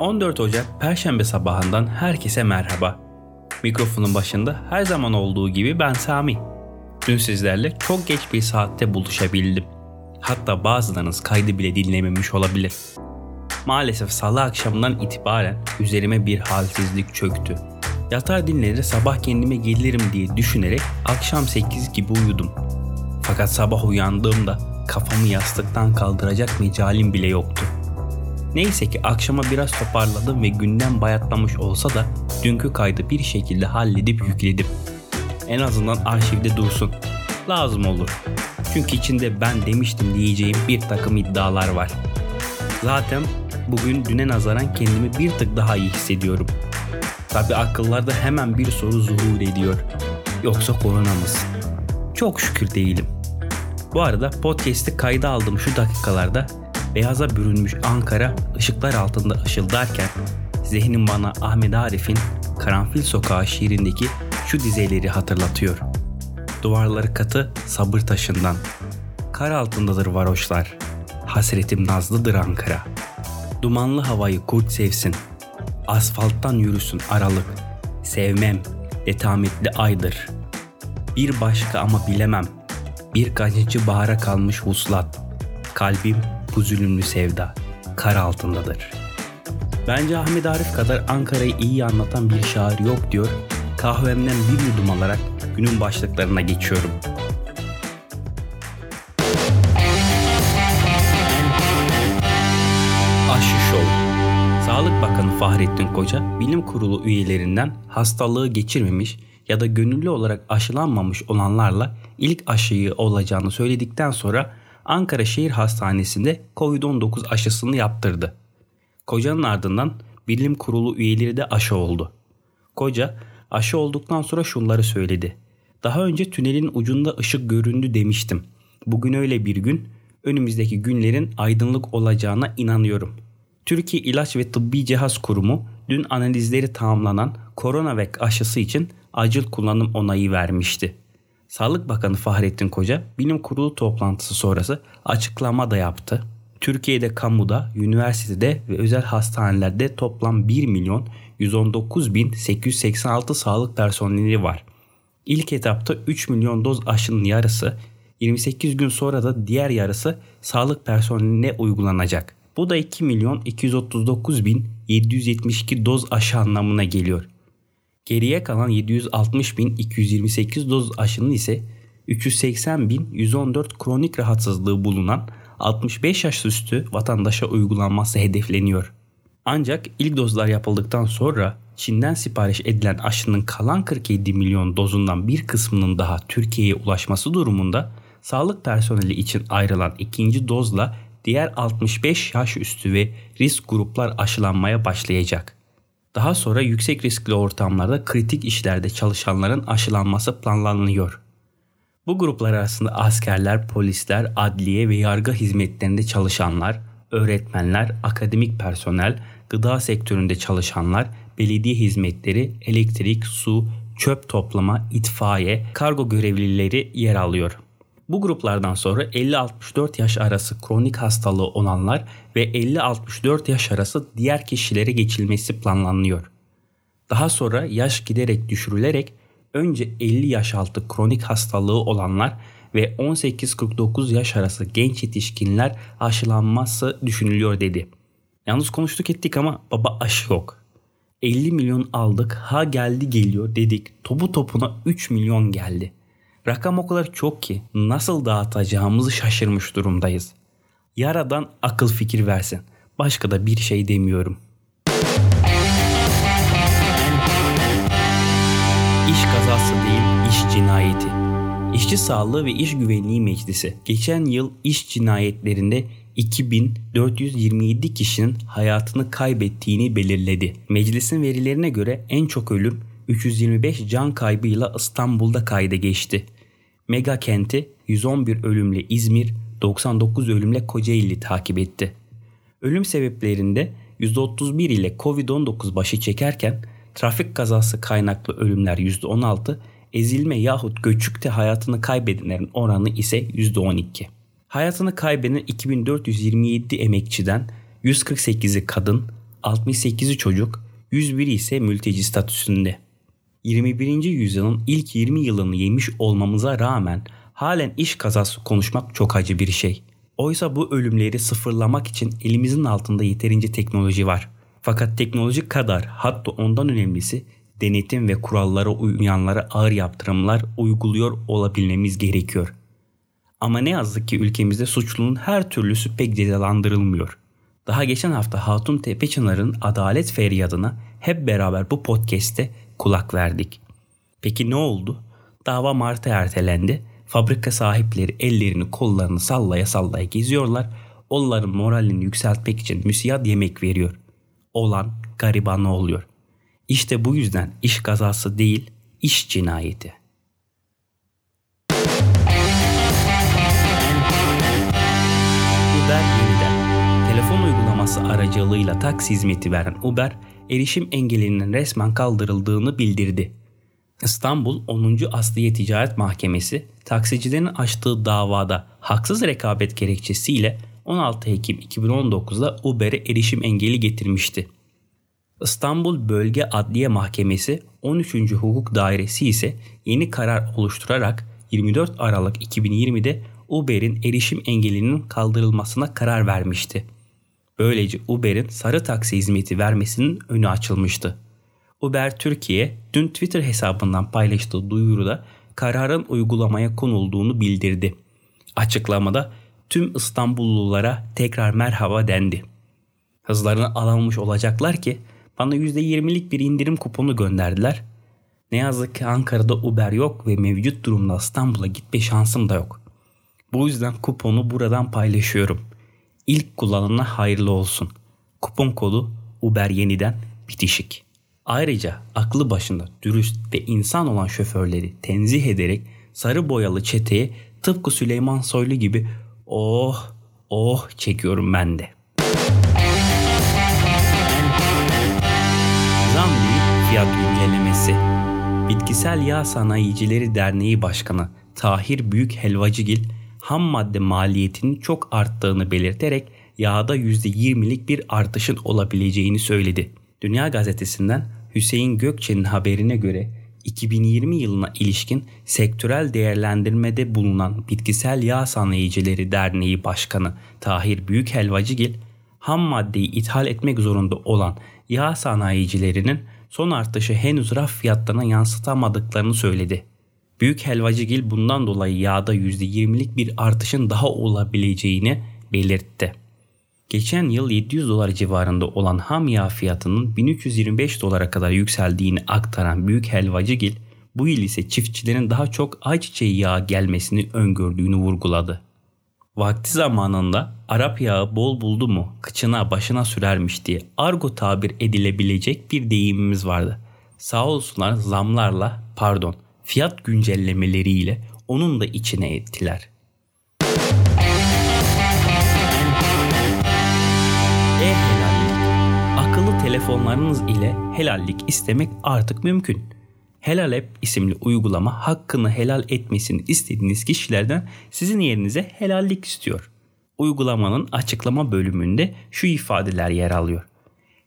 14 Ocak Perşembe sabahından herkese merhaba. Mikrofonun başında her zaman olduğu gibi ben Sami. Dün sizlerle çok geç bir saatte buluşabildim. Hatta bazılarınız kaydı bile dinlememiş olabilir. Maalesef salı akşamından itibaren üzerime bir halsizlik çöktü. Yatar dinlenir sabah kendime gelirim diye düşünerek akşam 8 gibi uyudum. Fakat sabah uyandığımda kafamı yastıktan kaldıracak mecalim bile yoktu. Neyse ki akşama biraz toparladım ve günden bayatlamış olsa da dünkü kaydı bir şekilde halledip yükledim. En azından arşivde dursun. Lazım olur. Çünkü içinde ben demiştim diyeceğim bir takım iddialar var. Zaten bugün düne nazaran kendimi bir tık daha iyi hissediyorum. Tabi akıllarda hemen bir soru zuhur ediyor. Yoksa korona mısın? Çok şükür değilim. Bu arada podcast'i kayda aldığım şu dakikalarda beyaza bürünmüş Ankara ışıklar altında ışıldarken zihnim bana Ahmet Arif'in Karanfil Sokağı şiirindeki şu dizeleri hatırlatıyor. Duvarları katı sabır taşından. Kar altındadır varoşlar. Hasretim nazlıdır Ankara. Dumanlı havayı kurt sevsin. Asfalttan yürüsün aralık. Sevmem, letametli aydır. Bir başka ama bilemem. Bir kaçıncı bahara kalmış vuslat. Kalbim bu zulümlü sevda. Kar altındadır. Bence Ahmet Arif kadar Ankara'yı iyi anlatan bir şair yok diyor. Kahvemden bir yudum alarak günün başlıklarına geçiyorum. Aşı Show Sağlık Bakanı Fahrettin Koca, bilim kurulu üyelerinden hastalığı geçirmemiş ya da gönüllü olarak aşılanmamış olanlarla ilk aşıyı olacağını söyledikten sonra Ankara Şehir Hastanesi'nde COVID-19 aşısını yaptırdı. Koca'nın ardından bilim kurulu üyeleri de aşı oldu. Koca aşı olduktan sonra şunları söyledi. Daha önce tünelin ucunda ışık göründü demiştim. Bugün öyle bir gün, önümüzdeki günlerin aydınlık olacağına inanıyorum. Türkiye İlaç ve Tıbbi Cihaz Kurumu dün analizleri tamamlanan Coronavac aşısı için acil kullanım onayı vermişti. Sağlık Bakanı Fahrettin Koca bilim kurulu toplantısı sonrası açıklama da yaptı. Türkiye'de kamuda, üniversitede ve özel hastanelerde toplam 1 milyon 119 bin 886 sağlık personeli var. İlk etapta 3 milyon doz aşının yarısı, 28 gün sonra da diğer yarısı sağlık personeline uygulanacak. Bu da 2 milyon 239 bin 772 doz aşı anlamına geliyor. Geriye kalan 760.228 doz aşının ise 380.114 kronik rahatsızlığı bulunan 65 yaş üstü vatandaşa uygulanması hedefleniyor. Ancak ilk dozlar yapıldıktan sonra Çin'den sipariş edilen aşının kalan 47 milyon dozundan bir kısmının daha Türkiye'ye ulaşması durumunda sağlık personeli için ayrılan ikinci dozla diğer 65 yaş üstü ve risk gruplar aşılanmaya başlayacak. Daha sonra yüksek riskli ortamlarda kritik işlerde çalışanların aşılanması planlanıyor. Bu gruplar arasında askerler, polisler, adliye ve yargı hizmetlerinde çalışanlar, öğretmenler, akademik personel, gıda sektöründe çalışanlar, belediye hizmetleri, elektrik, su, çöp toplama, itfaiye, kargo görevlileri yer alıyor. Bu gruplardan sonra 50-64 yaş arası kronik hastalığı olanlar ve 50-64 yaş arası diğer kişilere geçilmesi planlanıyor. Daha sonra yaş giderek düşürülerek önce 50 yaş altı kronik hastalığı olanlar ve 18-49 yaş arası genç yetişkinler aşılanması düşünülüyor dedi. Yalnız konuştuk ettik ama baba aşı yok. 50 milyon aldık ha geldi geliyor dedik topu topuna 3 milyon geldi. Rakam o kadar çok ki nasıl dağıtacağımızı şaşırmış durumdayız. Yaradan akıl fikir versin. Başka da bir şey demiyorum. İş kazası değil, iş cinayeti. İşçi Sağlığı ve İş Güvenliği Meclisi geçen yıl iş cinayetlerinde 2427 kişinin hayatını kaybettiğini belirledi. Meclisin verilerine göre en çok ölüm 325 can kaybıyla İstanbul'da kayda geçti. Mega kenti 111 ölümle İzmir, 99 ölümle Kocaeli takip etti. Ölüm sebeplerinde %31 ile Covid-19 başı çekerken trafik kazası kaynaklı ölümler %16, ezilme yahut göçükte hayatını kaybedenlerin oranı ise %12. Hayatını kaybeden 2427 emekçiden 148'i kadın, 68'i çocuk, 101 ise mülteci statüsünde. 21. yüzyılın ilk 20 yılını yemiş olmamıza rağmen halen iş kazası konuşmak çok acı bir şey. Oysa bu ölümleri sıfırlamak için elimizin altında yeterince teknoloji var. Fakat teknoloji kadar hatta ondan önemlisi denetim ve kurallara uyanlara ağır yaptırımlar uyguluyor olabilmemiz gerekiyor. Ama ne yazık ki ülkemizde suçlunun her türlüsü pek cezalandırılmıyor. Daha geçen hafta Hatun Tepečınar'ın adalet feryadına hep beraber bu podcast'te kulak verdik. Peki ne oldu? Dava Mart'a ertelendi. Fabrika sahipleri ellerini kollarını sallaya sallaya geziyorlar. Onların moralini yükseltmek için müsiyat yemek veriyor. Olan gariban oluyor. İşte bu yüzden iş kazası değil, iş cinayeti. Uber yeniden. Telefon uygulaması aracılığıyla taksi hizmeti veren Uber, erişim engelinin resmen kaldırıldığını bildirdi. İstanbul 10. Asliye Ticaret Mahkemesi taksicilerin açtığı davada haksız rekabet gerekçesiyle 16 Ekim 2019'da Uber'e erişim engeli getirmişti. İstanbul Bölge Adliye Mahkemesi 13. Hukuk Dairesi ise yeni karar oluşturarak 24 Aralık 2020'de Uber'in erişim engelinin kaldırılmasına karar vermişti. Böylece Uber'in sarı taksi hizmeti vermesinin önü açılmıştı. Uber Türkiye dün Twitter hesabından paylaştığı duyuruda kararın uygulamaya konulduğunu bildirdi. Açıklamada tüm İstanbullulara tekrar merhaba dendi. Hızlarını alamamış olacaklar ki bana %20'lik bir indirim kuponu gönderdiler. Ne yazık ki Ankara'da Uber yok ve mevcut durumda İstanbul'a gitme şansım da yok. Bu yüzden kuponu buradan paylaşıyorum. İlk kullanana hayırlı olsun. Kupon kodu Uber yeniden bitişik. Ayrıca aklı başında dürüst ve insan olan şoförleri tenzih ederek sarı boyalı çeteye tıpkı Süleyman Soylu gibi oh oh çekiyorum ben de. Zam fiyat güncellemesi. Bitkisel Yağ Sanayicileri Derneği Başkanı Tahir Büyük Helvacıgil ham madde maliyetinin çok arttığını belirterek yağda %20'lik bir artışın olabileceğini söyledi. Dünya Gazetesi'nden Hüseyin Gökçe'nin haberine göre 2020 yılına ilişkin sektörel değerlendirmede bulunan Bitkisel Yağ Sanayicileri Derneği Başkanı Tahir Büyükhelvacıgil, ham maddeyi ithal etmek zorunda olan yağ sanayicilerinin son artışı henüz raf fiyatlarına yansıtamadıklarını söyledi. Büyük helvacıgil bundan dolayı yağda %20'lik bir artışın daha olabileceğini belirtti. Geçen yıl 700 dolar civarında olan ham yağ fiyatının 1325 dolara kadar yükseldiğini aktaran Büyük Helvacıgil, bu yıl ise çiftçilerin daha çok ayçiçeği yağı gelmesini öngördüğünü vurguladı. Vakti zamanında Arap yağı bol buldu mu kıçına başına sürermiş diye argo tabir edilebilecek bir deyimimiz vardı. Sağ olsunlar zamlarla pardon fiyat güncellemeleriyle onun da içine ettiler. Telefonlarınız ile helallik istemek artık mümkün. Helal App isimli uygulama hakkını helal etmesini istediğiniz kişilerden sizin yerinize helallik istiyor. Uygulamanın açıklama bölümünde şu ifadeler yer alıyor.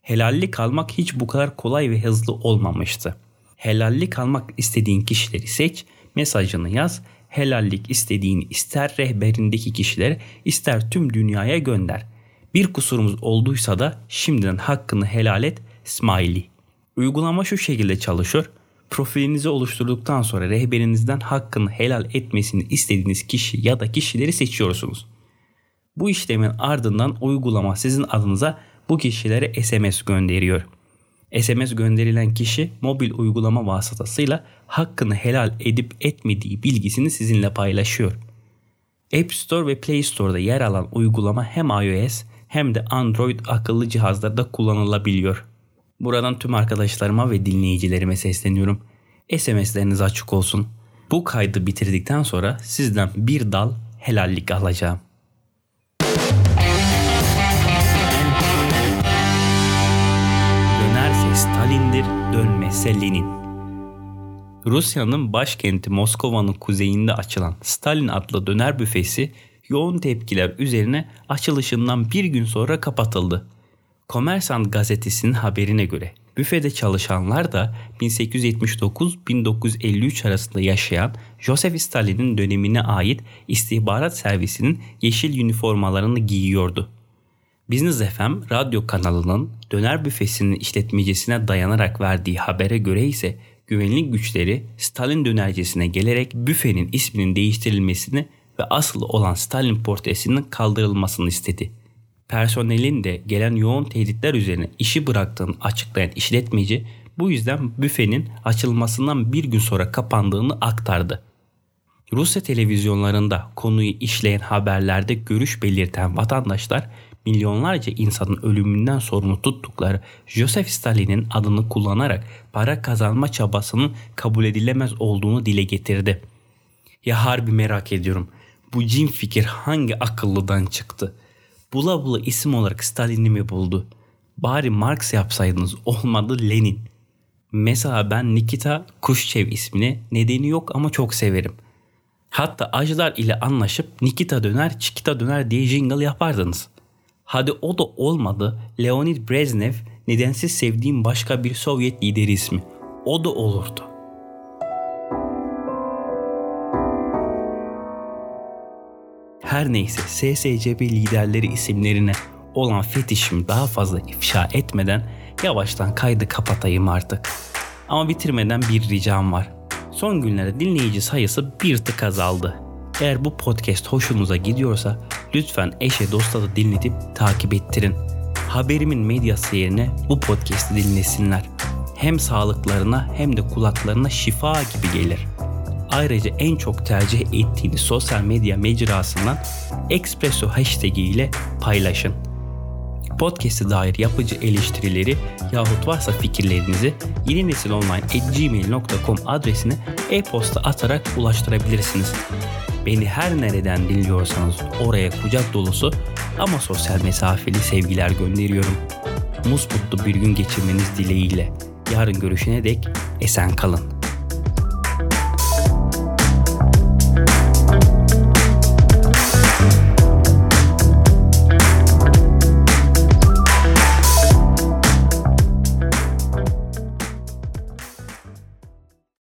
Helallik almak hiç bu kadar kolay ve hızlı olmamıştı. Helallik almak istediğin kişileri seç, mesajını yaz, helallik istediğini ister rehberindeki kişilere ister tüm dünyaya gönder. Bir kusurumuz olduysa da şimdiden hakkını helal et, smiley. Uygulama şu şekilde çalışıyor. Profilinizi oluşturduktan sonra rehberinizden hakkını helal etmesini istediğiniz kişi ya da kişileri seçiyorsunuz. Bu işlemin ardından uygulama sizin adınıza bu kişilere SMS gönderiyor. SMS gönderilen kişi mobil uygulama vasıtasıyla hakkını helal edip etmediği bilgisini sizinle paylaşıyor. App Store ve Play Store'da yer alan uygulama hem iOS hem de Android akıllı cihazlarda kullanılabiliyor. Buradan tüm arkadaşlarıma ve dinleyicilerime sesleniyorum. SMS'leriniz açık olsun. Bu kaydı bitirdikten sonra sizden bir dal helallik alacağım. Dönerse Stalin'dir, dönmezse Lenin. Rusya'nın başkenti Moskova'nın kuzeyinde açılan Stalin adlı döner büfesi yoğun tepkiler üzerine açılışından bir gün sonra kapatıldı. Kommersant gazetesinin haberine göre büfede çalışanlar da 1879-1953 arasında yaşayan Joseph Stalin'in dönemine ait istihbarat servisinin yeşil üniformalarını giyiyordu. Business FM radyo kanalının döner büfesinin işletmecisine dayanarak verdiği habere göre ise güvenlik güçleri Stalin dönercisine gelerek büfenin isminin değiştirilmesini ve asıl olan Stalin portresinin kaldırılmasını istedi. Personelin de gelen yoğun tehditler üzerine işi bıraktığını açıklayan işletmeci bu yüzden büfenin açılmasından bir gün sonra kapandığını aktardı. Rusya televizyonlarında konuyu işleyen haberlerde görüş belirten vatandaşlar milyonlarca insanın ölümünden sorumlu tuttukları Joseph Stalin'in adını kullanarak para kazanma çabasının kabul edilemez olduğunu dile getirdi. Ya harbi merak ediyorum. Bu cin fikir hangi akıllıdan çıktı? Bula bula isim olarak Stalin'i mi buldu? Bari Marx yapsaydınız olmadı Lenin. Mesela ben Nikita Khrushchev ismini nedeni yok ama çok severim. Hatta acılar ile anlaşıp Nikita döner, Çikita döner diye jingle yapardınız. Hadi o da olmadı. Leonid Brezhnev nedensiz sevdiğim başka bir Sovyet lideri ismi. O da olurdu. Her neyse SSCB liderleri isimlerine olan fetişimi daha fazla ifşa etmeden yavaştan kaydı kapatayım artık. Ama bitirmeden bir ricam var. Son günlerde dinleyici sayısı bir tık azaldı. Eğer bu podcast hoşunuza gidiyorsa lütfen eşe dosta da dinletip takip ettirin. Haberimin medyası yerine bu podcast'i dinlesinler. Hem sağlıklarına hem de kulaklarına şifa gibi gelir. Ayrıca en çok tercih ettiğiniz sosyal medya mecrasından Espresso hashtag ile paylaşın. Podcast'e dair yapıcı eleştirileri yahut varsa fikirlerinizi yeninesilonline.gmail.com adresine e-posta atarak ulaştırabilirsiniz. Beni her nereden dinliyorsanız oraya kucak dolusu ama sosyal mesafeli sevgiler gönderiyorum. Musmutlu bir gün geçirmeniz dileğiyle. Yarın görüşene dek esen kalın.